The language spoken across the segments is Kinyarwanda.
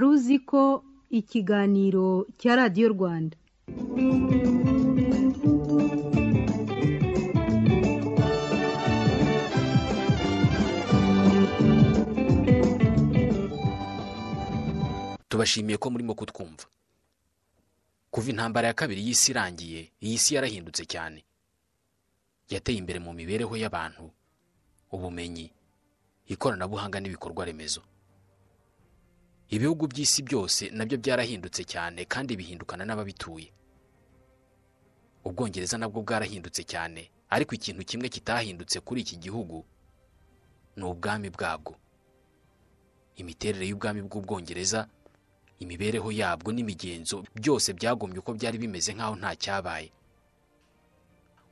wari uzi ko ikiganiro cya radiyo rwanda. Tubashimiye ko murimo kutwumva. Kuva intambara ya kabiri y'isi irangiye iyi si yarahindutse cyane. Yateye imbere mu mibereho y'abantu ubumenyi ikoranabuhanga n'ibikorwa remezo ibihugu by'isi byose na byo byarahindutse cyane kandi bihindukana n'ababituye. Ubwongereza nabwo bwarahindutse cyane ariko ikintu kimwe kitahindutse kuri iki gihugu ni ubwami bwabwo. Imiterere y'ubwami bw'ubwongereza imibereho yabwo n'imigenzo byose byagombye uko byari bimeze nk'aho nta cyabaye.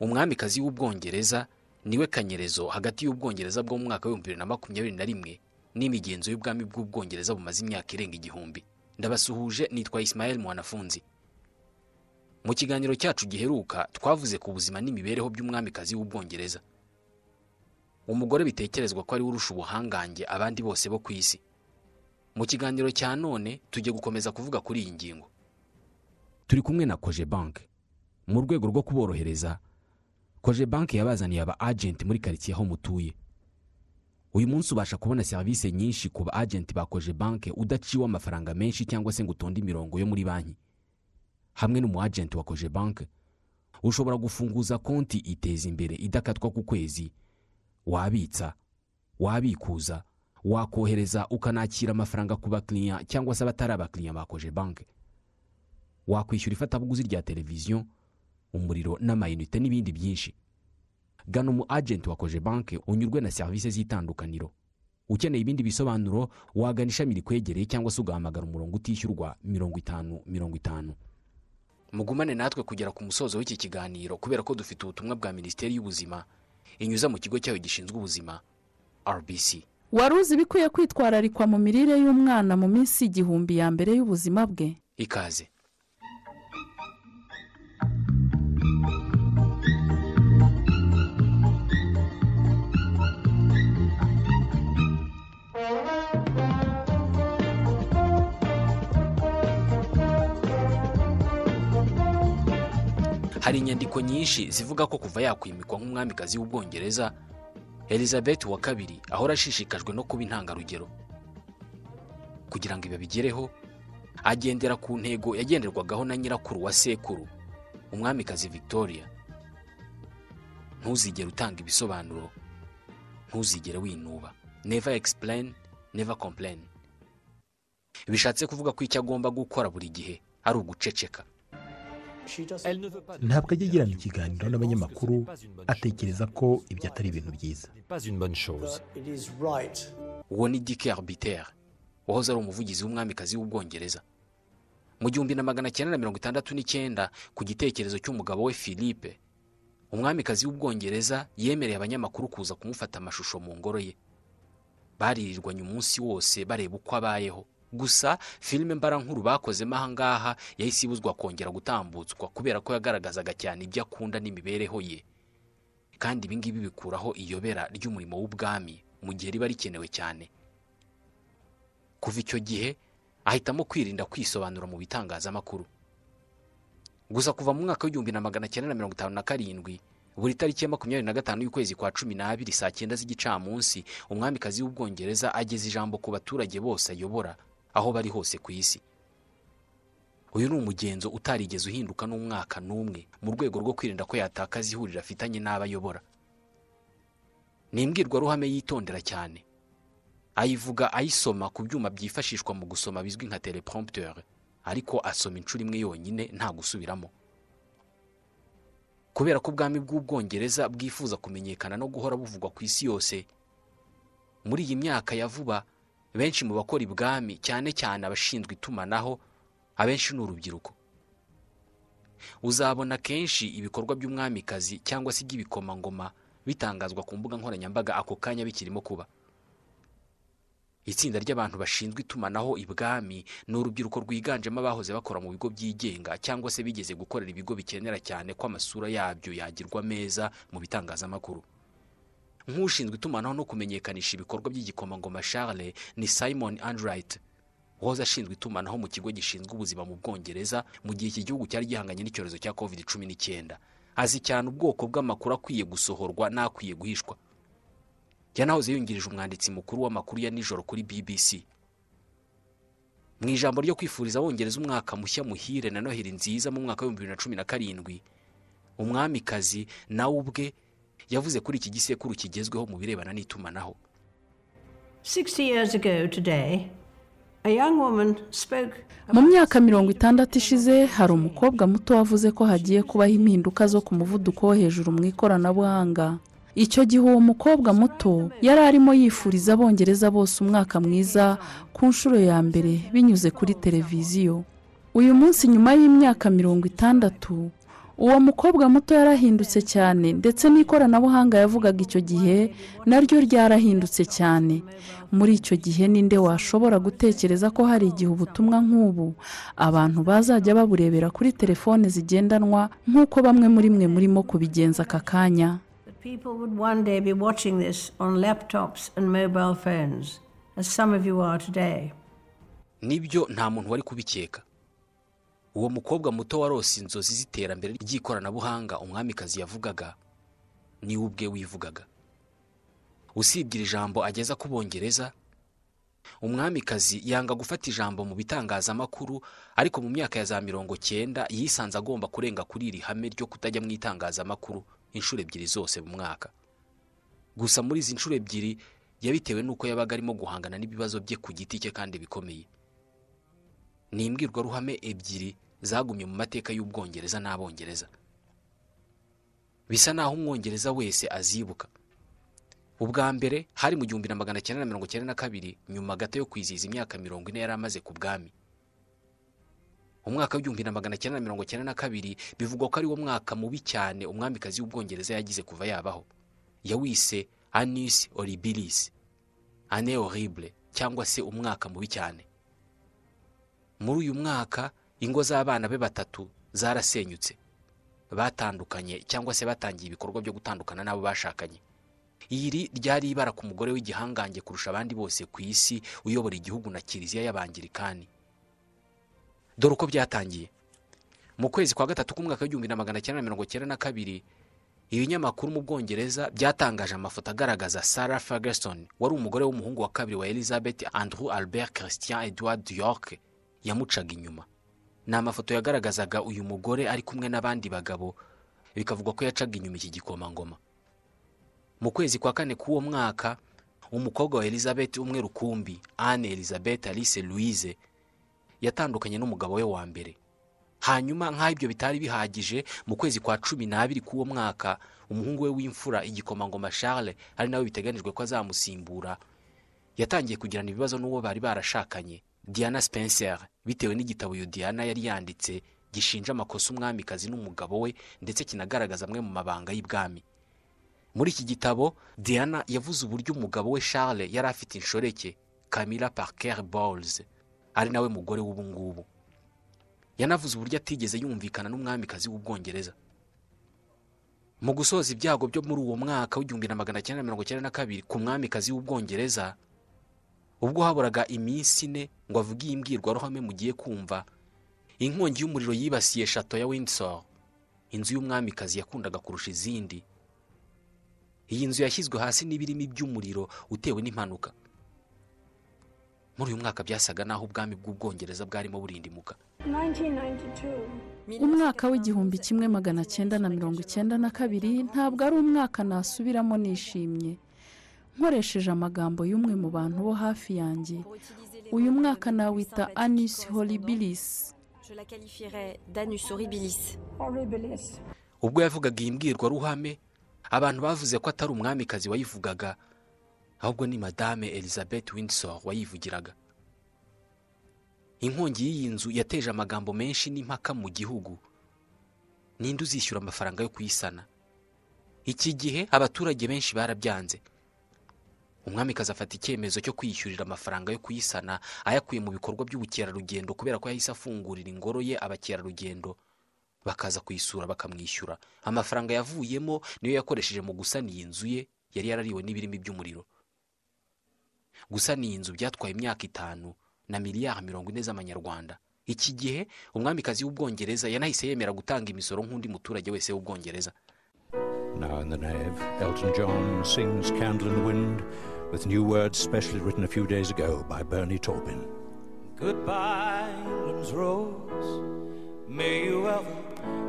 Umwamikazi w'ubwongereza ni we kanyerezo hagati y'ubwongereza bwo mu mwaka w'ibihumbi bibiri na makumyabiri na rimwe n'imigenzo y'ubwami bw'ubwongereza bumaze imyaka irenga igihumbi. Ndabasuhuje nitwa Ismael mwanafunzi. Mu kiganiro cyacu giheruka twavuze ku buzima n'imibereho by'umwamikazi w'ubwongereza. Umugore bitekerezwa ko ari urusha ubuhangange abandi bose bo ku isi. Mu kiganiro cya none tujye gukomeza kuvuga kuri iyi ngingo. Turi kumwe na koje banki mu rwego rwo kuborohereza koje banki yabazaniye aba agenti muri karitsiye aho mutuye. Uyu munsi ubasha kubona serivisi nyinshi ku ba agenti ba koje banki udaciwe amafaranga menshi cyangwa se ngo utonde imirongo yo muri banki. Hamwe n'umu agenti wa koje banki ushobora gufunguza konti iteza imbere idakatwa ku kwezi. Wabitsa wabikuza wakohereza ukanakira amafaranga ku bakiriya cyangwa se abatari abakiriya ba koje banki. Wakwishyura ifatabuguzi rya televiziyo umuriro n'amayinite n'ibindi byinshi. Gana umu agenti wa koje banki unyurwe na serivisi z'itandukaniro. Ukeneye ibindi bisobanuro wagana ishami rikwegereye cyangwa se ugahamagara umurongo utishyurwa mirongo itanu mirongo itanu. Mugumane natwe kugera ku musozo w'iki kiganiro kubera ko dufite ubutumwa bwa minisiteri y'ubuzima. Inyuza mu kigo cyayo gishinzwe ubuzima rbc wari uzi ibikwiye kwitwararikwa mu mirire y'umwana mu minsi igihumbi ya mbere y'ubuzima bwe? Ikaze. Hari inyandiko nyinshi zivuga ko kuva yakwimikwa nk'umwamikazi w'ubwongereza elizabeth wa kabiri ahora ashishikajwe no kuba intangarugero. Kugira ngo ibi abigereho agendera ku ntego yagenderwagaho na nyirakuru wa sekuru umwamikazi victoria. Ntuzigere utanga ibisobanuro. Ntuzigere winuba. Never explain never complain. Bishatse kuvuga ko icyo agomba gukora buri gihe ari uguceceka. Ntabwo ajya agirana ikiganiro n'abanyamakuru atekereza ko ibyo atari ibintu byiza. Uwo ni dike arbiter wahoze ari umuvugizi w'umwamikazi w'ubwongereza. Mu gihumbi na magana cyenda na mirongo itandatu n'icyenda ku gitekerezo cy'umugabo we philippe umwamikazi w'ubwongereza yemereye abanyamakuru kuza kumufata amashusho mu ngoro ye. Baririrwanye umunsi wose bareba uko abayeho. Gusa filime mbarankuru bakozemo ahangaha yahise ibuzwa kongera gutambutswa kubera ko yagaragazaga cyane ibyo akunda n'imibereho ye. Kandi ibi ngibi bikuraho iyobera ry'umurimo w'ubwami mu gihe riba rikenewe cyane. Kuva icyo gihe ahitamo kwirinda kwisobanura mu bitangazamakuru. Gusa kuva mu mwaka w'igihumbi na magana cyenda na mirongo itanu na karindwi buri tariki ya makumyabiri na gatanu y'ukwezi kwa cumi n'abiri saa cyenda z'igicamunsi umwamikazi w'ubwongereza ageza ijambo ku baturage bose ayobora. Aho bari hose ku isi. Uyu ni umugenzo utarigeze uhinduka n'umwaka n'umwe mu rwego rwo kwirinda ko yatakaza ihuriro afitanye n'abo ayobora ni imbwirwaruhame yitondera cyane. Ayivuga ayisoma ku byuma byifashishwa mu gusoma bizwi nka teleprompteur ariko asoma inshuro imwe yonyine nta gusubiramo. Kubera ko ubwami bw'ubwongereza bwifuza kumenyekana no guhora buvugwa ku isi yose muri iyi myaka ya vuba benshi mu bakora ibwami cyane cyane abashinzwe itumanaho abenshi ni urubyiruko. Uzabona kenshi ibikorwa by'umwamikazi cyangwa se iby'ibikomangoma bitangazwa ku mbuga nkoranyambaga ako kanya bikirimo kuba. Itsinda ry'abantu bashinzwe itumanaho ibwami ni urubyiruko rwiganjemo abahoze bakora mu bigo byigenga cyangwa se bigeze gukorera ibigo bikenera cyane ko amasura yabyo yagirwa meza mu bitangazamakuru. Nk'ushinzwe itumanaho no kumenyekanisha ibikorwa by'igikomangoma Charles ni simon andright. Uwahoze ashinzwe itumanaho mu kigo gishinzwe ubuzima mu bwongereza mu gihe iki gihugu cyari gihanganye n'icyorezo cya covid cumi n'icyenda azi cyane ubwoko bw'amakuru akwiye gusohorwa n'akwiye guhishwa. Yanahoze yungirije umwanditsi mukuru w'amakuru ya nijoro kuri bbc mu ijambo ryo kwifuriza abongereza umwaka mushya muhire na noheli nziza mu mwaka w'ibihumbi bibiri na cumi na karindwi umwamikazi nawe ubwe yavuze kuri iki gisekuru kigezweho mu birebana n'itumanaho. 60 years ago today, a young woman spoke mu myaka mirongo itandatu ishize hari umukobwa muto wavuze ko hagiye kubaho impinduka zo ku muvuduko wo hejuru mu ikoranabuhanga. Icyo gihe uwo mukobwa muto yari arimo yifuriza abongereza bose umwaka mwiza ku nshuro ya mbere binyuze kuri televiziyo. Uyu munsi nyuma y'imyaka mirongo itandatu uwo mukobwa muto yarahindutse cyane ndetse n'ikoranabuhanga yavugaga icyo gihe naryo ryarahindutse cyane. Muri icyo gihe ninde washobora gutekereza ko hari igihe ubutumwa nk'ubu abantu bazajya baburebera kuri telefone zigendanwa nk'uko bamwe muri mwe murimo kubigenza aka kanya? Nibyo nta muntu wari kubikeka. Uwo mukobwa muto warose inzozi z'iterambere ry'ikoranabuhanga umwamikazi yavugaga ni we ubwe wivugaga. Usibye iri jambo ageza ku bongereza umwamikazi yanga gufata ijambo mu bitangazamakuru ariko mu myaka ya za mirongo cyenda yisanze agomba kurenga kuri iri hame ryo kutajya mu itangazamakuru inshuro ebyiri zose mu mwaka. Gusa muri izi nshuro ebyiri yabitewe n'uko yabaga arimo guhangana n'ibibazo bye ku giti cye kandi bikomeye. Ni imbwirwaruhame ebyiri zagumye mu mateka y'ubwongereza n'abongereza. Bisa naho umwongereza wese azibuka. Ubwa mbere hari mu gihumbi na magana cyenda na mirongo cyenda na kabiri nyuma gato yo kwizihiza imyaka mirongo ine yari amaze ku bwami. Umwaka w'igihumbi na magana cyenda na mirongo cyenda na kabiri bivugwa ko ari wo mwaka mubi cyane umwamikazi w'ubwongereza yagize kuva yabaho. Yawise anis oribilis ane horrible cyangwa se umwaka mubi cyane. Muri uyu mwaka ingo z'abana be batatu zarasenyutse batandukanye cyangwa se batangiye ibikorwa byo gutandukana n'abo bashakanye. Iri ryari ibara ku mugore w'igihangange kurusha abandi bose ku isi uyobora igihugu na kiliziya y'abangirikani dore uko byatangiye. Mu kwezi kwa gatatu k'umwaka w'igihumbi na magana cyenda mirongo cyenda na kabiri ibinyamakuru mu bwongereza byatangaje amafoto agaragaza sarah ferguson wari umugore w'umuhungu wa kabiri wa elizabeth andrew albert christian edward york yamucaga inyuma. Ni amafoto yagaragazaga uyu mugore ari kumwe n'abandi bagabo. Bikavugwa ko yacaga inyuma iki gikomangoma. Mu kwezi kwa kane k'uwo mwaka umukobwa wa elizabeth umwe rukumbi anne elizabeth alice louise yatandukanye n'umugabo we wa mbere. Hanyuma nk'aho ibyo bitari bihagije mu kwezi kwa cumi n'abiri k'uwo mwaka umuhungu we w'imfura igikomangoma charles ari nawe biteganijwe ko azamusimbura yatangiye kugirana ibibazo n'uwo bari barashakanye. Diana spencer. Bitewe n'igitabo uyu diana yari yanditse gishinja amakosa umwamikazi n'umugabo we ndetse kinagaragaza amwe mu mabanga y'ibwami. Muri iki gitabo diana yavuze uburyo umugabo we charles yari afite inshoreke camilla parker bowles. Ari nawe mugore w'ubu ngubu. Yanavuze uburyo atigeze yumvikana n'umwamikazi w'ubwongereza. Mu gusoza ibyago byo muri uwo mwaka w'igihumbi na magana cyenda mirongo cyenda na kabiri ku mwamikazi w'ubwongereza ubwo haburaga iminsi ine ngo avuge iyi mbwirwaruhame mugiye kumva. Inkongi y'umuriro yibasiye shato ya windsor. Inzu y'umwamikazi yakundaga kurusha izindi. Iyi nzu yashyizwe hasi n'ibirimi by'umuriro utewe n'impanuka. Muri uyu mwaka byasaga n'aho ubwami bw'ubwongereza bwarimo burindimuka. umwaka w'igihumbi kimwe magana cyenda na mirongo icyenda na kabiri ntabwo ari umwaka nasubiramo nishimye. Nkoresheje amagambo y'umwe mu bantu bo hafi yanjye. Uyu mwaka nawita anis horribilis. Ubwo yavugaga iyi mbwirwaruhame abantu bavuze ko atari umwamikazi wayivugaga ahubwo ni madame elizabeth windsor wayivugiraga. Inkongi y'iyi nzu yateje amagambo menshi n'impaka mu gihugu. Ninde uzishyura amafaranga yo kuyisana? Iki gihe abaturage benshi barabyanze. Umwamikazi afata icyemezo cyo kwiyishyurira amafaranga yo kuyisana ayakuye mu bikorwa by'ubukerarugendo kubera ko yahise afungurira ingoro ye abakerarugendo. Bakaza kuyisura bakamwishyura. Amafaranga yavuyemo niyo yakoresheje mu gusana iyi nzu ye yari yarariwe n'ibirimi by'umuriro. Gusana iyi nzu byatwaye imyaka itanu na miliyari mirongo ine z'amanyarwanda. Iki gihe umwamikazi w'ubwongereza yanahise yemera gutanga imisoro nk'undi muturage wese w'ubwongereza. With new words specially written a few days ago by Bernie Taupin. Goodbye, England's rose. May you ever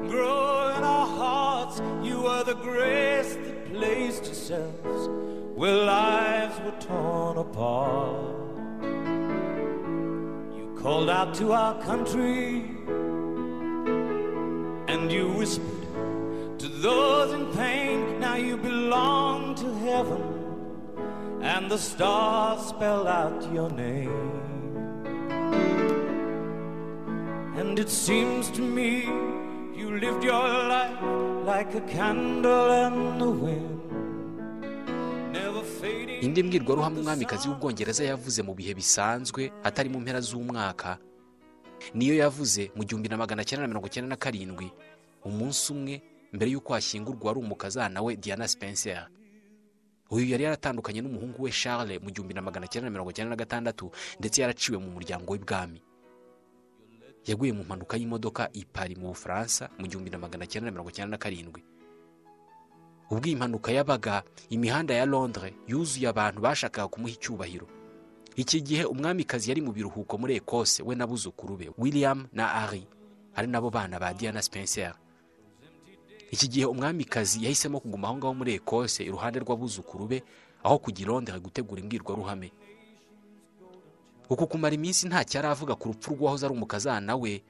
grow in our hearts. You are the grace that placed yourselves where lives were torn apart. You called out to our country and you whispered to those in pain. Now you belong to heaven and the stars spell out your name. And it seems to me you lived your life like a candle in the wind. Indi mbwirwaruhame umwamikazi w'ubwongereza yavuze mu bihe bisanzwe atari mu mpera z'umwaka niyo yavuze mu gihumbi na magana cyenda na mirongo icyenda na karindwi umunsi umwe mbere y'uko hashyingurwa ari umukazana we diana spencer uyu yari yaratandukanye n'umuhungu we charles mu gihumbi na magana cyenda na mirongo icyenda na gatandatu ndetse yaraciwe mu muryango w'ibwami. Yaguye mu mpanuka y'imodoka i Paris mu bufaransa mu gihumbi na magana cyenda na mirongo icyenda na karindwi. Ubwo iyi mpanuka yabaga imihanda ya londres yuzuye abantu bashakaga kumuha icyubahiro. Iki gihe umwamikazi yari mu biruhuko muri ekose we n'abuzukuru be william na ari ari nabo bana ba diana spencer. Iki gihe umwamikazi yahisemo kuguma aho ngaho muri ekose iruhande rw'abuzukuru be aho kujya i londres gutegura imbwirwaruhame. Uku kumara iminsi ntacyo aravuga ku rupfu rw'uwahoze ari umukazana we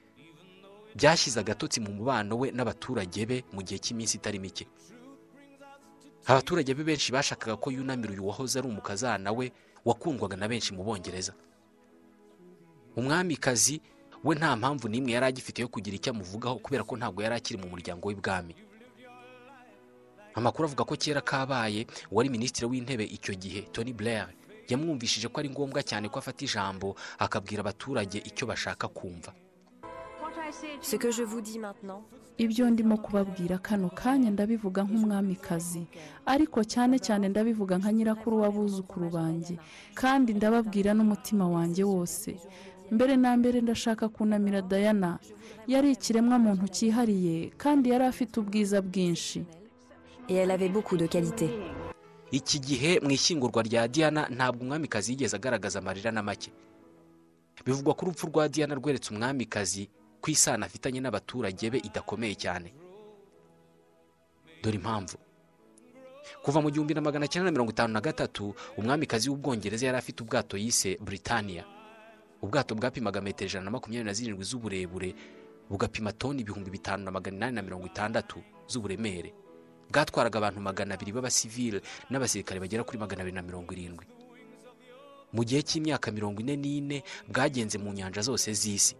byashyize agatotsi mu mubano we n'abaturage be mu gihe cy'iminsi itari mike. Abaturage be benshi bashakaga ko yunamira uyu wahoze ari umukazana we wakundwaga na benshi mu bongereza. Umwamikazi we nta mpamvu n'imwe yari agifite yo kugira icyo amuvugaho kubera ko ntabwo yari akiri mu muryango w'ibwami. Amakuru avuga ko kera kabaye uwari minisitiri w'intebe icyo gihe tony blair yamwumvishije ko ari ngombwa cyane ko afata ijambo akabwira abaturage icyo bashaka kumva. Ce que je vous dis maintenant, ibyo ndimo kubabwira kano kanya ndabivuga nk'umwamikazi. Ariko cyane cyane ndabivuga nka nyirakuru w'abuzukuru banjye. Kandi ndababwira n'umutima wanjye wose. Mbere na mbere ndashaka kunamira dayana yari ikiremwa muntu cyihariye kandi yari afite ubwiza bwinshi. Et elle avait beaucoup de qualités. iki gihe mu ishyingurwa rya diana ntabwo umwamikazi yigeze agaragaza amarira na make. Bivugwa ko urupfu rwa diana rweretse umwamikazi ko isano afitanye n'abaturage be idakomeye cyane. Dore impamvu. Kuva mu gihumbi na magana cyenda na mirongo itanu na gatatu umwamikazi w'ubwongereza yari afite ubwato yise Britannia. Ubwato bwapimaga metero ijana na makumyabiri na zirindwi z'uburebure bugapima toni ibihumbi bitanu na magana inani na mirongo itandatu z'uburemere. Bwatwaraga abantu magana abiri b'abasivile n'abasirikare bagera kuri magana abiri na mirongo irindwi. Mu gihe cy'imyaka mirongo ine n'ine bwagenze mu nyanja zose z'isi.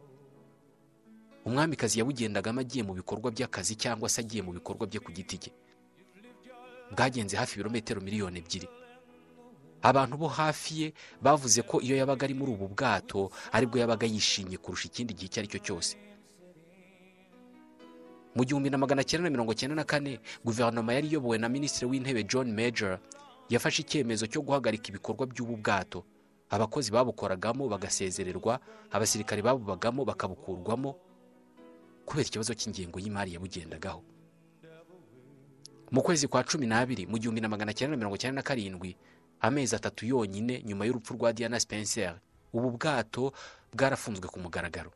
Umwamikazi yabugendagamo agiye mu bikorwa by'akazi cyangwa se agiye mu bikorwa bye ku giti cye. Bwagenze hafi ibirometero miliyoni ebyiri. Abantu bo hafi ye bavuze ko iyo yabaga ari muri ubu bwato ari bwo yabaga yishimye kurusha ikindi gihe icyo ari cyo cyose. Mu gihumbi na magana cyenda na mirongo cyenda na kane guverinoma yari iyobowe na minisitiri w'intebe john major yafashe icyemezo cyo guhagarika ibikorwa by'ubu bwato abakozi babukoragamo bagasezererwa abasirikare babubagamo bakabukurwamo kubera ikibazo cy'ingengo y'imari yabugendagaho. Mu kwezi kwa cumi n'abiri mu gihumbi na magana cyenda na mirongo cyenda na karindwi amezi atatu yonyine nyuma y'urupfu rwa diana spencer ubu bwato bwarafunzwe ku mugaragaro.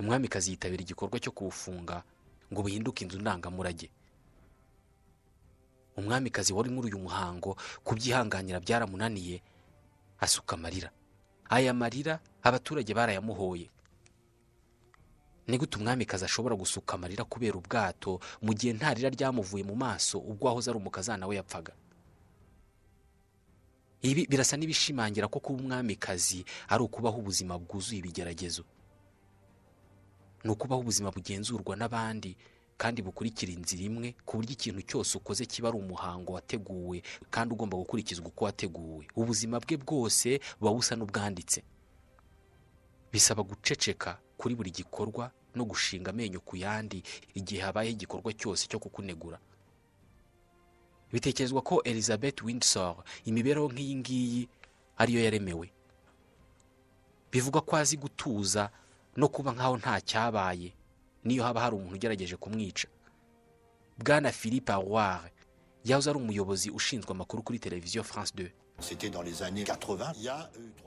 Umwamikazi yitabira igikorwa cyo kubufunga ngo buhinduke inzu ndangamurage. Umwamikazi wari muri uyu muhango kubyihanganira byaramunaniye asuka amarira. Aya marira abaturage barayamuhoye. Ni gute umwamikazi ashobora gusuka amarira kubera ubwato mu gihe nta rira ryamuvuye mu maso ubwo wahoze ari umukazana we yapfaga? Ibi birasa n'ibishimangira ko kuba umwamikazi ari ukubaho ubuzima bwuzuye ibigeragezo. Ni ukubaho ubuzima bugenzurwa n'abandi kandi bukurikira inzira imwe ku buryo ikintu cyose ukoze kiba ari umuhango wateguwe kandi ugomba gukurikizwa uko wateguwe. Ubuzima bwe bwose buba busa n'ubwanditse. Bisaba guceceka kuri buri gikorwa no gushinga amenyo ku yandi igihe habayeho igikorwa cyose cyo kukunegura. Bitekerezwa ko elizabeth windsor imibereho nk'iyi ngiyi ariyo yaremewe. Bivugwa ko azi gutuza no kuba nk'aho nta cyabaye. Niyo haba hari umuntu ugerageje kumwica. Bwana philippe arouard yahoze ari umuyobozi ushinzwe amakuru kuri televiziyo france 2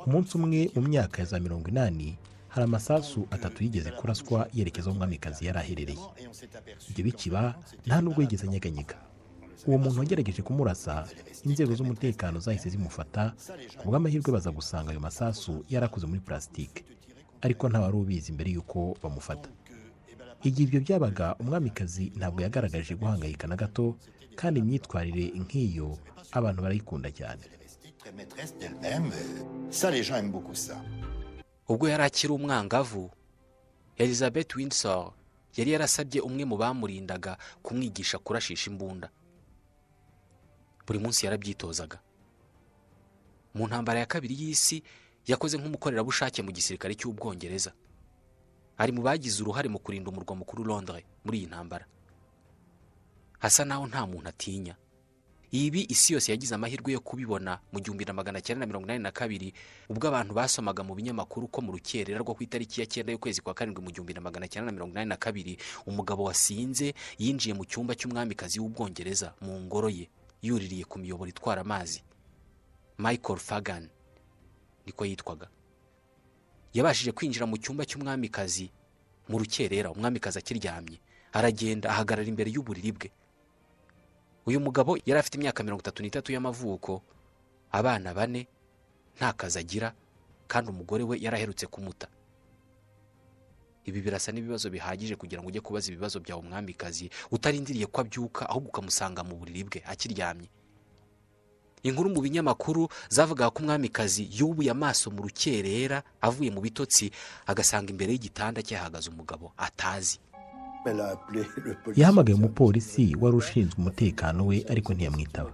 umunsi umwe mu myaka ya za mirongo inani hari amasasu atatu yigeze kuraswa yerekeza aho umwamikazi yari aherereye. Ibyo bikiba nta nubwo yigeze anyeganyega. Uwo muntu wagerageje kumurasa inzego z'umutekano zahise zimufata ku bw'amahirwe baza gusanga ayo masasu yarakoze muri purasitike ariko nta wari ubizi mbere y'uko bamufata. Igihe ibyo byabaga umwamikazi ntabwo yagaragaje guhangayika na gato kandi imyitwarire nk'iyo abantu barayikunda cyane. Ubwo yari akiri umwangavu elizabeth windsor yari yarasabye umwe mu bamurindaga kumwigisha kurashisha imbunda. Buri munsi yarabyitozaga. Mu ntambara ya kabiri y'isi yakoze nk'umukorerabushake mu gisirikare cy'ubwongereza. Ari mu bagize uruhare mu kurinda umurwa mukuru londres muri iyi ntambara. Hasa naho nta muntu atinya. Ibi isi yose yagize amahirwe yo kubibona mu gihumbi na magana cyenda na mirongo inani na kabiri ubwo abantu basomaga mu binyamakuru ko mu rukerera rwo ku itariki ya cyenda y'ukwezi kwa karindwi mu gihumbi na magana cyenda na mirongo inani na kabiri umugabo wasinze yinjiye mu cyumba cy'umwamikazi w'ubwongereza mu ngoro ye yuririye ku miyoboro itwara amazi. Michael fagan. Niko yitwaga. Yabashije kwinjira mu cyumba cy'umwamikazi mu rukerera umwamikazi akiryamye aragenda ahagarara imbere y'uburiri bwe. Uyu mugabo yari afite imyaka mirongo itatu n'itatu y'amavuko abana bane nta kazi agira kandi umugore we yaraherutse kumuta. Ibi birasa n'ibibazo bihagije kugira ngo ujye kubaza ibibazo byawe umwamikazi utarindiriye ko abyuka ahubwo ukamusanga mu buriri bwe akiryamye. Inkuru mu binyamakuru zavugaga ko umwamikazi yubuye amaso mu rukerera avuye mu bitotsi agasanga imbere y'igitanda cye hahagaze umugabo atazi. Yahamagaye umupolisi wari ushinzwe umutekano we ariko ntiyamwitaba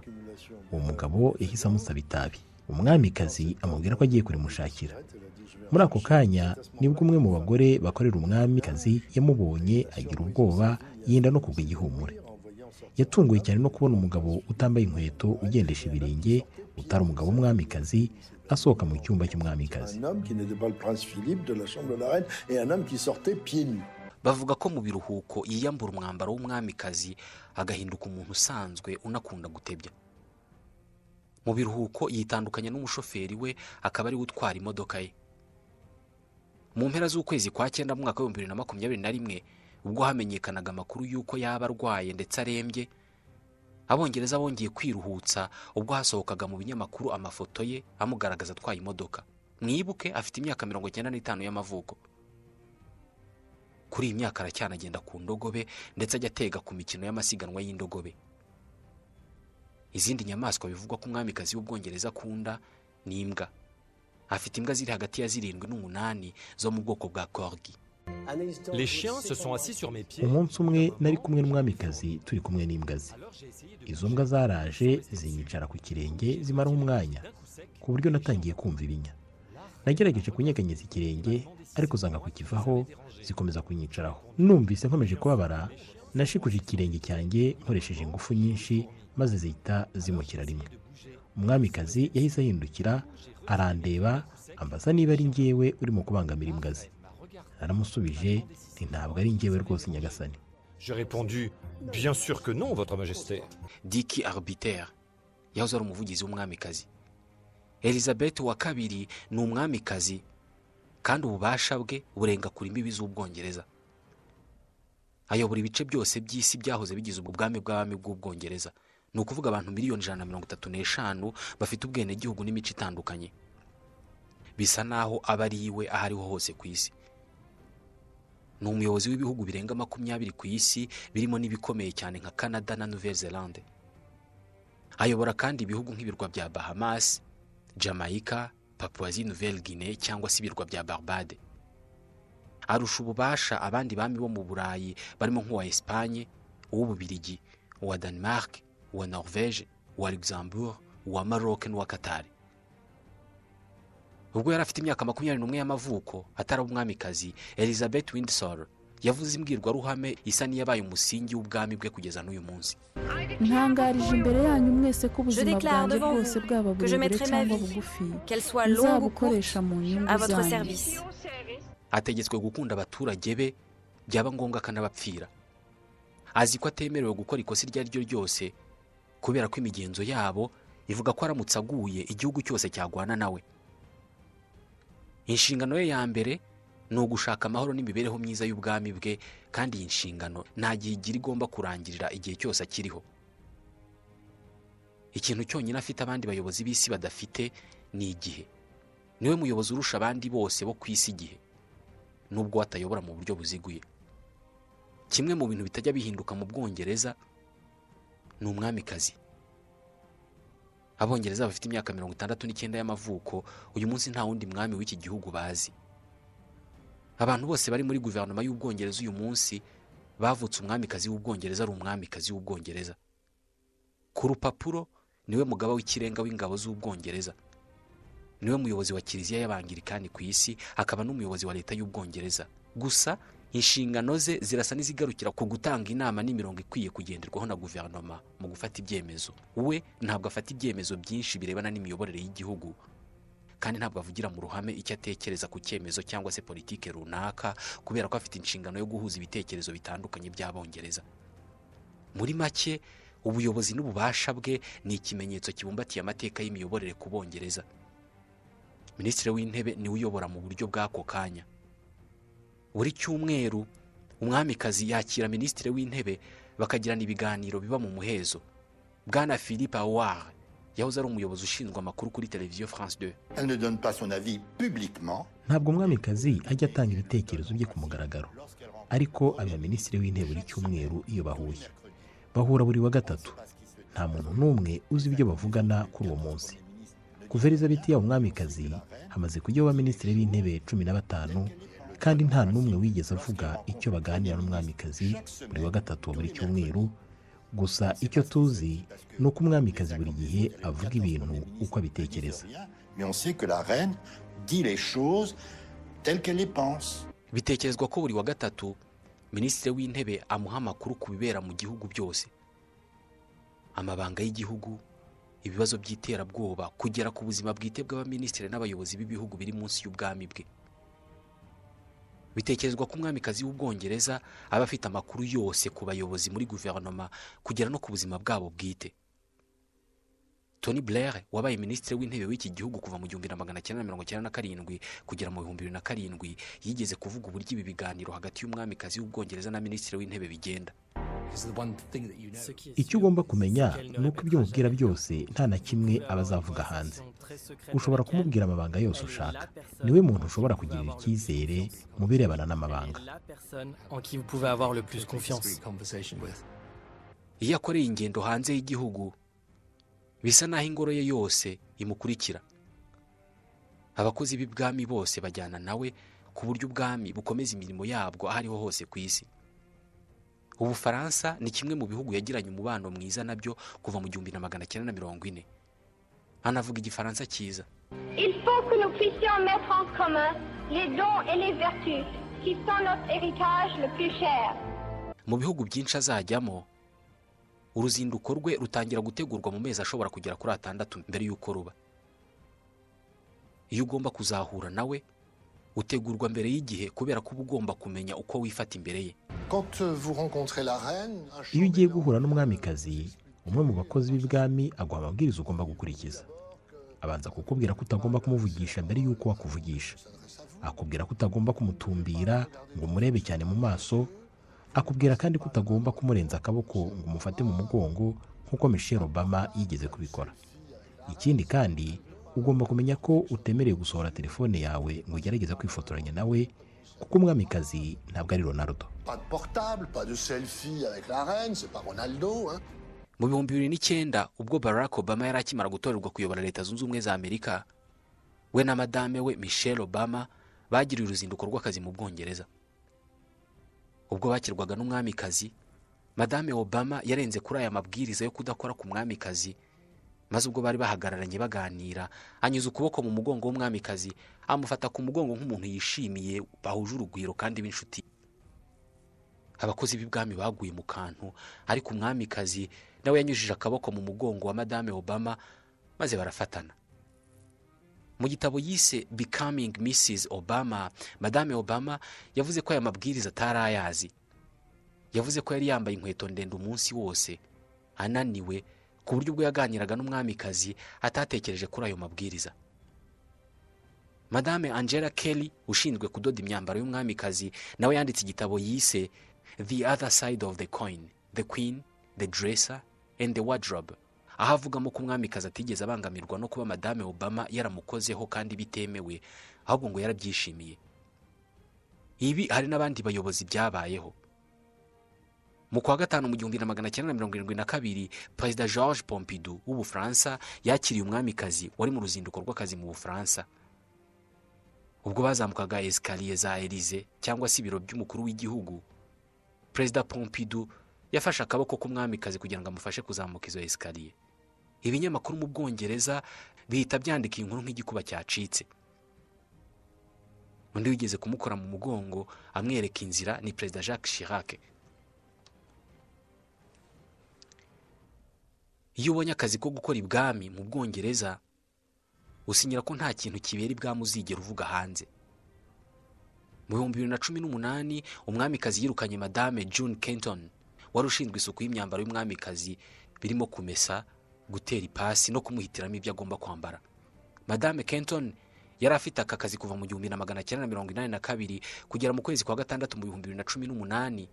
uwo mugabo yahise amusaba itabi. Umwamikazi amubwira ko agiye kurimushakira. Muri ako kanya ni bwo umwe mu bagore bakorera umwamikazi yamubonye agira ubwoba yenda no kugwa igihumure. Yatunguwe cyane no kubona umugabo utambaye inkweto ugendesha ibirenge utari umugabo w'umwamikazi asohoka mu cyumba cy'umwamikazi. Bavuga ko mu biruhuko yiyambura umwambaro w'umwamikazi agahinduka umuntu usanzwe unakunda gutebya. Mu biruhuko yitandukanya n'umushoferi we akaba ari we utwara imodoka ye. Mu mpera z'ukwezi kwa cyenda mu mwaka w'ibihumbi bibiri na makumyabiri na rimwe ubwo hamenyekanaga amakuru y'uko yaba arwaye ndetse arembye abongereza bongeye kwiruhutsa ubwo hasohokaga mu binyamakuru amafoto ye amugaragaza atwaye imodoka. Mwibuke afite imyaka mirongo icyenda n'itanu y'amavuko. Kuri iyi myaka aracyanagenda ku ndogobe ndetse ajya atega ku mikino y'amasiganwa y'indogobe. Izindi nyamaswa bivugwa ko umwamikazi w'ubwongereza akunda ni imbwa. Afite imbwa ziri hagati ya zirindwi n'umunani zo mu bwoko bwa korgi umunsi umwe nari kumwe n'umwamikazi turi kumwe n'imbwa ze. Izo mbwa zaraje zinyicara ku kirenge zimaraho umwanya. Ku buryo natangiye kumva ibinya. Nagerageje kunyeganyeza ikirenge ariko zanga kukivaho zikomeza kunyicaraho. Numvise nkomeje kubabara nashikuje ikirenge cyanjye nkoresheje ingufu nyinshi maze zihita zimukira rimwe. Umwamikazi yahise ahindukira arandeba ambaza niba ari ngewe urimo kubangamira imbwa ze. Naramusubije nti ntabwo ari ngewe rwose nyagasani. Diki arbiter yahoze ari umuvugizi w'umwamikazi. Elizabeth wa kabiri ni umwamikazi kandi ububasha bwe burenga kure imbibi z'ubwongereza. Ayobora ibice byose by'isi byahoze bigize ubwami bw'abami bw'ubwongereza. Ni ukuvuga abantu miliyoni ijana na mirongo itatu n'eshanu bafite ubwenegihugu n'imico itandukanye. Bisa naho aba ari iwe aho ariho hose ku isi. Ni umuyobozi w'ibihugu birenga makumyabiri ku isi birimo n'ibikomeye cyane nka canada na nouvelle zelande ayobora kandi ibihugu nk'ibirwa bya bahamas jamaica papuwazi nouvelle guinée cyangwa se ibirwa bya barbade. Arusha ububasha abandi bami bo mu burayi barimo nk'uwa esipanye uw'ububirigi uwa denmark uwa norvege uwa luxembourg uwa maroc n'uwa katari ubwo yari afite imyaka makumyabiri n'umwe y'amavuko atari umwamikazi elizabeth windsor yavuze imbwirwaruhame isa n'iyabaye umusingi w'ubwami bwe kugeza n'uyu munsi. Ntangarije imbere yanyu mwese ko ubuzima bwanjye bwose bwaba burebure mettrai ma cyangwa vie, bugufi. nzabukoresha mu nyungu zanyu ategetswe gukunda abaturage be byaba ngombwa akanabapfira azi ko atemerewe gukora ikosa iryo ari ryo ryose kubera ko imigenzo yabo ivuga ko aramutse aguye igihugu cyose cyagwana nawe inshingano ye ya mbere ni ugushaka amahoro n'imibereho myiza y'ubwami bwe kandi iyi nshingano nta gihe igira igomba kurangirira igihe cyose akiriho. Ikintu cyonyine afite abandi bayobozi b'isi badafite ni igihe. Niwe muyobozi urusha abandi bose bo ku isi igihe nubwo atayobora mu buryo buziguye. Kimwe mu bintu bitajya bihinduka mu bwongereza ni umwamikazi. Abongereza bafite imyaka mirongo itandatu n'icyenda y'amavuko uyu munsi nta wundi mwami w'iki gihugu bazi. Abantu bose bari muri guverinoma y'ubwongereza uyu munsi bavutse umwamikazi w'ubwongereza ari umwamikazi w'ubwongereza. Ku rupapuro ni we mugaba w'ikirenga w'ingabo z'ubwongereza. Niwe muyobozi wa kiliziya y'abangirikani ku isi akaba n'umuyobozi wa leta y'ubwongereza. Gusa inshingano ze zirasa n'izigarukira ku gutanga inama n'imirongo ikwiye kugenderwaho na guverinoma mu gufata ibyemezo. We ntabwo afata ibyemezo byinshi birebana n'imiyoborere y'igihugu kandi ntabwo avugira mu ruhame icyo atekereza ku cyemezo cyangwa se politike runaka kubera ko afite inshingano yo guhuza ibitekerezo bitandukanye by'abongereza. Muri make ubuyobozi n'ububasha bwe ni ikimenyetso kibumbatiye amateka y'imiyoborere ku bongereza. Minisitiri w'intebe ni we uyobora mu buryo bw'ako kanya. Buri cyumweru umwamikazi yakira minisitiri w'intebe bakagirana ibiganiro biba mu muhezo. Bwana philippe awar yahoze ari umuyobozi ushinzwe amakuru kuri televiziyo france 2 Elle ne donne pas son avis publiquement. ntabwo umwamikazi ajya atanga ibitekerezo bye ku mugaragaro. Ariko abiha minisitiri w'intebe buri cyumweru iyo bahuye. Bahura buri wa gatatu. Nta muntu n'umwe uzi ibyo bavugana kuri uwo munsi. Kuva elizabeth yaba umwamikazi hamaze kujyaho abaminisitiri b'intebe cumi na batanu kandi nta n'umwe wigeze avuga icyo baganira n'umwamikazi buri wa gatatu wa buri cyumweru. Gusa icyo tuzi ni uko umwamikazi buri gihe avuga ibintu uko abitekereza. Mais on sait que la reine dit les choses telles qu'elle les pense. bitekerezwa ko buri wa gatatu minisitiri w'intebe amuha amakuru ku bibera mu gihugu byose. Amabanga y'igihugu ibibazo by'iterabwoba kugera ku buzima bwite bw'abaminisitiri n'abayobozi b'ibihugu biri munsi y'ubwami bwe. Bitekerezwa ko umwamikazi w'ubwongereza aba afite amakuru yose ku bayobozi muri guverinoma kugera no ku buzima bwabo bwite. Tony blair wabaye minisitiri w'intebe w'iki gihugu kuva mu gihumbi na magana cyenda mirongo icyenda na karindwi kugera mu bihumbi bibiri na karindwi yigeze kuvuga uburyo ibi biganiro hagati y'umwamikazi w'ubwongereza na minisitiri w'intebe bigenda. Icyo ugomba kumenya ni uko ibyo umubwira byose nta na kimwe aba azavuga hanze. ushobora kumubwira amabanga yose ushaka. ni we muntu ushobora kugirira icyizere mu birebana n'amabanga. Iyo akoreye ingendo hanze y'igihugu bisa n'aho ingoro ye yose imukurikira. Abakozi b'ibwami bose bajyana nawe ku buryo ubwami bukomeza imirimo yabwo aho ariho hose ku isi. Ubufaransa ni kimwe mu bihugu yagiranye umubano mwiza na byo kuva mu gihumbi na magana cyenda na mirongo ine. Anavuga igifaransa cyiza. Il faut que nous puissions mettre en commun les dons et les vertus qui sont notre héritage le plus cher. mu bihugu byinshi azajyamo uruzinduko rwe rutangira gutegurwa mu mezi ashobora kugera kuri atandatu mbere y'uko ruba. Iyo ugomba kuzahura nawe utegurwa mbere y'igihe kubera ko uba ugomba kumenya uko wifata imbere ye. Iyo ugiye guhura n'umwamikazi umwe mu bakozi b'ibwami aguha amabwiriza ugomba gukurikiza. Abanza kukubwira ko utagomba kumuvugisha mbere y'uko wakuvugisha akubwira ko utagomba kumutumbira ngo umurebe cyane mu maso. Akubwira kandi ko utagomba kumurenza akaboko ngo umufate mu mugongo nk'uko michelle obama yigeze kubikora. Ikindi kandi ugomba kumenya ko utemerewe gusohora telefone yawe ngo ugerageze kwifotoranya nawe kuko umwamikazi ntabwo ari ronaldo pas de portable, pas de selfie avec la reine, c'est pas Ronaldo. Hein. mu bihumbi bibiri n'icyenda ubwo barack obama yari akimara gutorerwa kuyobora leta zunze ubumwe za amerika we na madame we michelle obama bagiriye uruzinduko rw'akazi mu bwongereza ubwo bakirwaga n'umwamikazi madame obama yarenze kuri aya mabwiriza yo kudakora ku mwamikazi maze ubwo bari bahagararanye baganira anyuze ukuboko mu mugongo w'umwamikazi amufata ku mugongo nk'umuntu yishimiye bahuje urugwiro kandi b'inshuti. Abakozi b'ibwami baguye mu kantu ariko umwamikazi nawe yanyujije akaboko mu mugongo wa madame obama maze barafatana. Mu gitabo yise becoming mrs obama madame obama yavuze ko aya mabwiriza atari ayazi. Yavuze ko yari yambaye inkweto ndende umunsi wose ananiwe ku buryo ubwo yaganiraga n'umwamikazi atatekereje kuri ayo mabwiriza. Madame angela kelly ushinzwe kudoda imyambaro y'umwamikazi nawe yanditse igitabo yise the other side of the coin the queen the dresser and the wardrobe. Aho avugamo ko umwamikazi atigeze abangamirwa no kuba madame obama yaramukozeho kandi bitemewe ahubwo ngo yarabyishimiye. Ibi hari n'abandi bayobozi byabayeho. Mu kwa gatanu mu gihumbi na magana cyenda na mirongo irindwi na kabiri perezida george pompidou w'ubufaransa yakiriye umwamikazi wari mu ruzinduko rw'akazi mu bufaransa. Ubwo bazamukaga esikariye za elize cyangwa se ibiro by'umukuru w'igihugu. Perezida pompidou yafashe akaboko k'umwamikazi kugira ngo amufashe kuzamuka izo esikariye ibinyamakuru mu bwongereza bihita byandika inkuru nk'igikuba cyacitse. Undi wigeze kumukora mu mugongo amwereka inzira ni perezida jacques chirac. Iyo ubonye akazi ko gukora ibwami mu bwongereza usinyira ko nta kintu kibera ibwami uzigera uvuga hanze. Mu bihumbi bibiri na cumi n'umunani umwamikazi yirukanye madame june kenton wari ushinzwe isuku y'imyambaro y'umwamikazi birimo kumesa gutera ipasi no kumuhitiramo ibyo agomba kwambara. Madame kenton yari afite aka kazi kuva mu gihumbi na magana cyenda na mirongo inani na kabiri kugera mu kwezi kwa gatandatu mu bihumbi bibiri na cumi n'umunani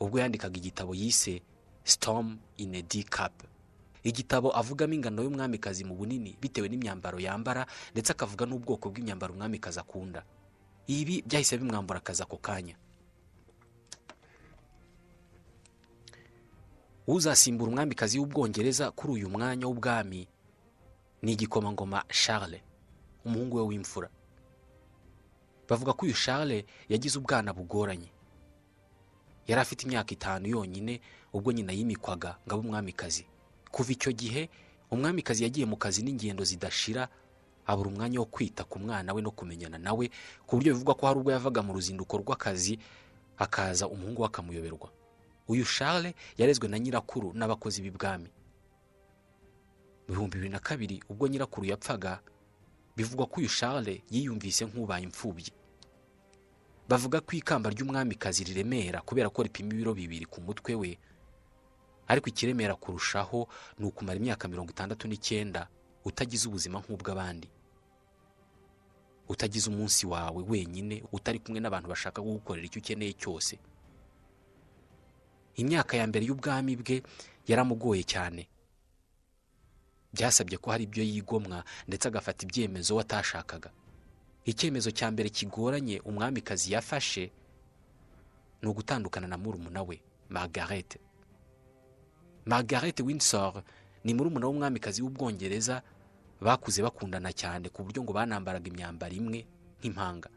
ubwo yandikaga igitabo yise storm in a d cup. Igitabo avugamo ingano y'umwamikazi mu bunini bitewe n'imyambaro yambara ndetse akavuga n'ubwoko bw'imyambaro umwamikazi akunda. Ibi byahise bimwambura akazi ako kanya. Uzasimbura umwamikazi w'ubwongereza kuri uyu mwanya w'ubwami ni igikomangoma charles umuhungu we w'imfura. Bavuga ko uyu charles yagize ubwana bugoranye. Yari afite imyaka itanu yonyine ubwo nyina yimikwaga ngo abe umwamikazi kuva icyo gihe umwamikazi yagiye mu kazi n'ingendo zidashira abura umwanya wo kwita ku mwana we no kumenyana nawe ku buryo bivugwa ko hari ubwo yavaga mu ruzinduko rw'akazi hakaza umuhungu we akamuyoberwa. Uyu charles yarezwe na nyirakuru n'abakozi b'ibwami. Mu bihumbi bibiri na kabiri ubwo nyirakuru yapfaga bivugwa ko uyu charles yiyumvise nk'ubaye imfubyi bavuga ko ikamba ry'umwamikazi riremera kubera ko ripima ibiro bibiri ku mutwe we ariko ikiremera kurushaho ni ukumara imyaka mirongo itandatu n'icyenda utagize ubuzima nk'ubw'abandi. Utagize umunsi wawe wenyine utari kumwe n'abantu bashaka kugukorera icyo ukeneye cyose. Imyaka ya mbere y'ubwami bwe yaramugoye cyane. Byasabye ko hari ibyo yigomwa ndetse agafata ibyemezo atashakaga icyemezo cya mbere kigoranye umwamikazi yafashe ni ugutandukana na murumuna we margarete margaret windsor ni murumuna w'umwamikazi w'ubwongereza bakuze bakundana cyane ku buryo ngo banambaraga imyambaro imwe nk'impanga.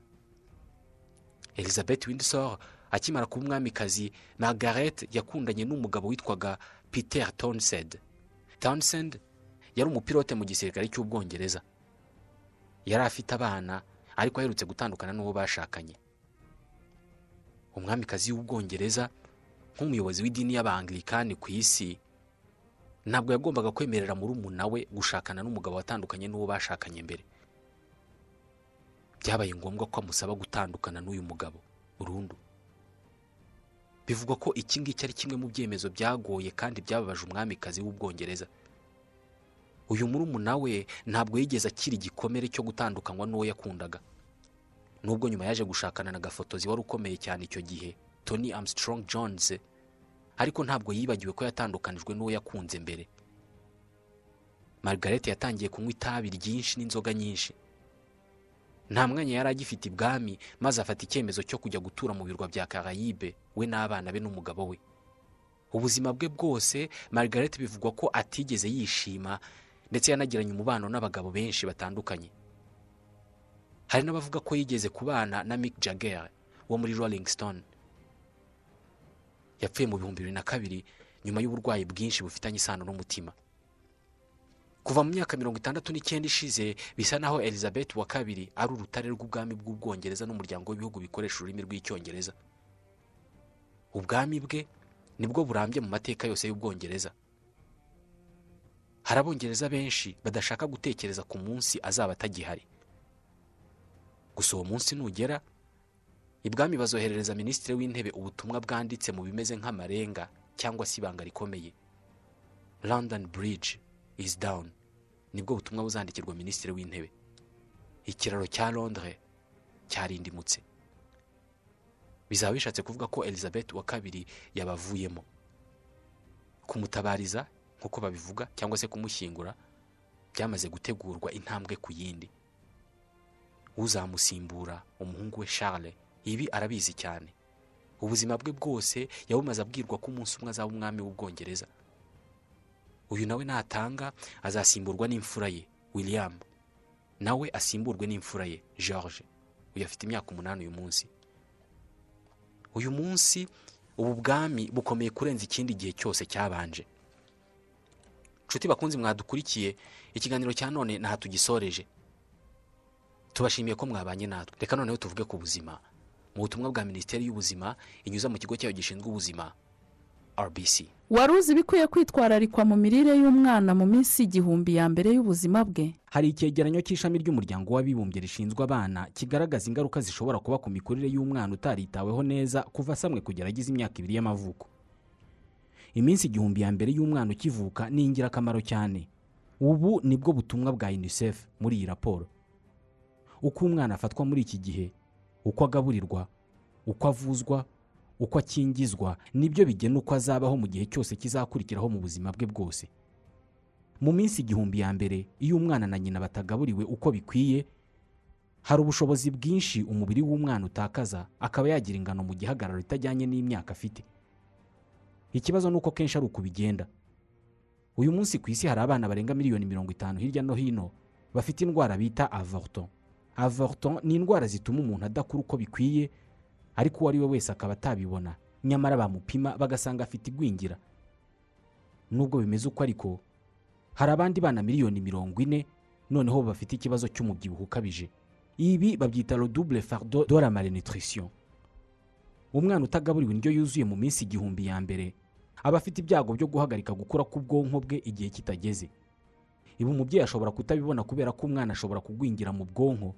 Elizabeth windsor akimara kuba umwamikazi margaret yakundanye n'umugabo witwaga peter townsend. Townsend yari umupilote mu gisirikare cy'ubwongereza. Yari afite abana ariko aherutse gutandukana n'uwo bashakanye. Umwamikazi w'ubwongereza nk'umuyobozi w'idini y'abangilikani ku isi ntabwo yagombaga kwemerera murumuna we gushakana n'umugabo watandukanye n'uwo bashakanye mbere. Byabaye ngombwa ko amusaba gutandukana n'uyu mugabo burundu. Bivugwa ko iki ngiki ari kimwe mu byemezo byagoye kandi byababaje umwamikazi w'ubwongereza. Uyu murumuna we ntabwo yigeze akiri igikomere cyo gutandukanywa n'uwo yakundaga. Nubwo nyuma yaje gushakana na gafotozi wari ukomeye cyane icyo gihe tony armstrong jones. Ariko ntabwo yibagiwe ko yatandukanijwe n'uwo yakunze mbere. Margaret yatangiye kunywa itabi ryinshi n'inzoga nyinshi. Nta mwanya yari agifite ibwami maze afata icyemezo cyo kujya gutura mu birwa bya karayibe we n'abana be n'umugabo we. Ubuzima bwe bwose margaret bivugwa ko atigeze yishima ndetse yanagiranye umubano n'abagabo benshi batandukanye. Hari n'abavuga ko yigeze kubana na mick jagger wo muri rolling stone. Yapfuye mu bihumbi bibiri na kabiri nyuma y'uburwayi bwinshi bufitanye isano n'umutima. Kuva mu myaka mirongo itandatu n'icyenda ishize bisa naho elizabeth wa kabiri ari urutare rw'ubwami bw'ubwongereza n'umuryango w'ibihugu bikoresha ururimi rw'icyongereza. Ubwami bwe ni bwo burambye mu mateka yose y'ubwongereza. Hari abongereza benshi badashaka gutekereza ku munsi azaba atagihari. Gusa uwo munsi nugera ibwami bazoherereza minisitiri w'intebe ubutumwa bwanditse mu bimeze nk'amarenga cyangwa se ibanga rikomeye. London bridge is down. Nibwo butumwa buzandikirwa minisitiri w'intebe. Ikiraro cya londres cyarindimutse. Bizaba bishatse kuvuga ko elizabeth wa kabiri yabavuyemo. Kumutabariza nk'uko babivuga cyangwa se kumushyingura byamaze gutegurwa intambwe ku yindi. Uzamusimbura umuhungu we charles. Ibi arabizi cyane. Ubuzima bwe bwose yabumaze abwirwa ko umunsi umwe azaba umwami w'ubwongereza. Uyu nawe natanga azasimburwa n'imfura ye william. Nawe asimburwe n'imfura ye george. Uyu afite imyaka umunani uyu munsi. Uyu munsi ubu bwami bukomeye kurenza ikindi gihe cyose cyabanje. Nshuti bakunzi mwadukurikiye ikiganiro cya none ntaha tugisoreje. Tubashimiye ko mwabanye natwe. Reka noneho tuvuge ku buzima. Mu butumwa bwa minisiteri y'ubuzima inyuza mu kigo cyayo gishinzwe ubuzima rbc wari uzi ibikwiye kwitwararikwa mu mirire y'umwana mu minsi igihumbi ya mbere y'ubuzima bwe? Hari icyegeranyo cy'ishami ry'umuryango w'abibumbye rishinzwe abana kigaragaza ingaruka zishobora kuba ku mikurire y'umwana utaritaweho neza kuva asamwe kugera agize imyaka ibiri y'amavuko. Iminsi igihumbi ya mbere y'umwana ukivuka ni ingirakamaro cyane. Ubu ni bwo butumwa bwa unicef muri iyi raporo. Uko umwana afatwa muri iki gihe uko agaburirwa uko avuzwa uko akingizwa ni byo bigena uko azabaho mu gihe cyose kizakurikiraho mu buzima bwe bwose. Mu minsi igihumbi ya mbere iyo umwana na nyina batagaburiwe uko bikwiye hari ubushobozi bwinshi umubiri w'umwana utakaza akaba yagira ingano mu gihagararo itajyanye n'imyaka afite. Ikibazo ni uko kenshi ari uko bigenda. Uyu munsi ku isi hari abana barenga miliyoni mirongo itanu hirya no hino bafite indwara bita avorton. Avorton ni indwara zituma umuntu adakura uko bikwiye ariko uwo ari we wese akaba atabibona. Nyamara bamupima bagasanga afite igwingira. Nubwo bimeze uko ariko hari abandi bana miliyoni mirongo ine noneho bafite ikibazo cy'umubyibuho ukabije. Ibi babyita double fardo de la malnutrition. Umwana utagaburiwe indyo yuzuye mu minsi igihumbi ya mbere aba afite ibyago byo guhagarika gukura k'ubwonko bwe igihe kitageze. Ibi umubyeyi ashobora kutabibona kubera ko umwana ashobora kugwingira mu bwonko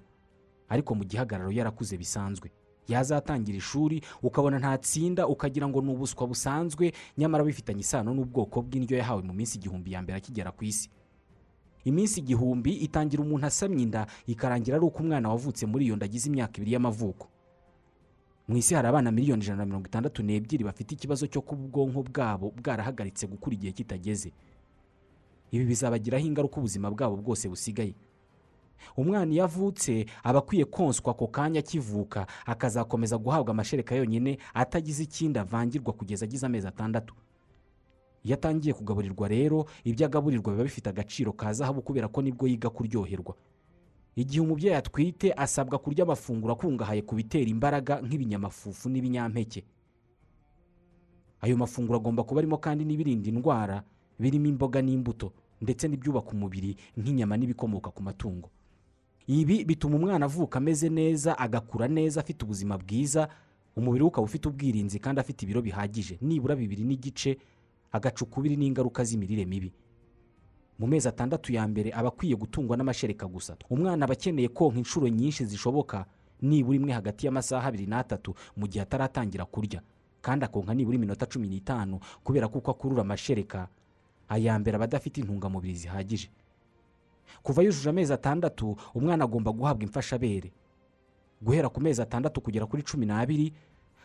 ariko mu gihagararo yarakuze bisanzwe. Yazatangira ishuri ukabona ntatsinda ukagira ngo ni ubuswa busanzwe nyamara bifitanye isano n'ubwoko bw'indyo yahawe mu minsi igihumbi ya mbere akigera ku isi. Iminsi igihumbi itangira umuntu asamye inda ikarangira ari uko umwana wavutse muri iyo nda agize imyaka ibiri y'amavuko. Mu isi hari abana miliyoni ijana na mirongo itandatu n'ebyiri bafite ikibazo cyo kuba ubwonko bwabo bwarahagaritse gukura igihe kitageze. Ibi bizabagiraho ingaruka ubuzima bwabo bwose busigaye. Umwana iyo avutse aba akwiye konswa ako kanya akivuka. Akazakomeza guhabwa amashereka yonyine atagize ikindi avangirwa kugeza agize amezi atandatu. Iyo atangiye kugaburirwa rero ibyo agaburirwa biba bifite agaciro ka zahabu kubera ko ni bwo yiga kuryoherwa. Igihe umubyeyi atwite asabwa kurya amafunguro akungahaye ku bitera imbaraga nk'ibinyamafufu n'ibinyampeke. Ayo mafunguro agomba kuba arimo kandi n'ibirinda indwara birimo imboga n'imbuto ndetse n'ibyubaka umubiri nk'inyama n'ibikomoka ku matungo. Ibi bituma umwana avuka ameze neza agakura neza afite ubuzima bwiza umubiri we ukaba ufite ubwirinzi kandi afite ibiro bihagije. Nibura bibiri n'igice agaca ukubiri n'ingaruka z'imirire mibi. Mu mezi atandatu ya mbere aba akwiye gutungwa n'amashereka gusa. Umwana aba akeneye konka inshuro nyinshi zishoboka nibura imwe hagati y'amasaha abiri n'atatu mu gihe ataratangira kurya. Kandi akonka nibura iminota cumi n'itanu kubera ko uko akurura amashereka aya mbere aba adafite intungamubiri zihagije. Kuva yujuje amezi atandatu umwana agomba guhabwa imfashabere. Guhera ku mezi atandatu kugera kuri cumi n'abiri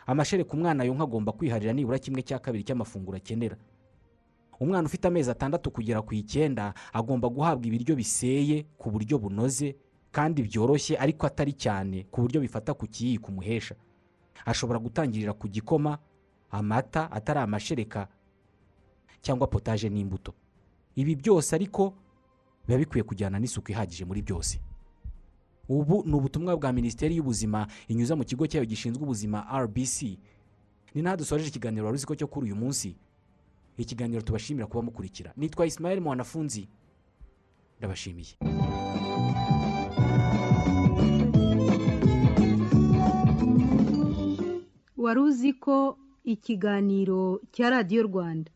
amashereka umwana yonka agomba kwiharira nibura kimwe cya kabiri cy'amafunguro akenera. Umwana ufite amezi atandatu kugera ku icyenda agomba guhabwa ibiryo biseye ku buryo bunoze kandi byoroshye ariko atari cyane ku buryo bifata ku kiyiko umuhesha ashobora gutangirira ku gikoma amata atari amashereka cyangwa potaje n'imbuto. Ibi byose ariko biba bikwiye kujyana n'isuku ihagije muri byose. Ubu ni ubutumwa bwa minisiteri y'ubuzima inyuza mu kigo cyayo gishinzwe ubuzima rbc ni naho dusoreje ikiganiro wari uzi ko cyo kuri uyu munsi. Ikiganiro tubashimira kuba mukurikira. Nitwa isimayeli mwanafunzi. Ndabashimiye. Wari uzi ko ikiganiro cya radiyo rwanda?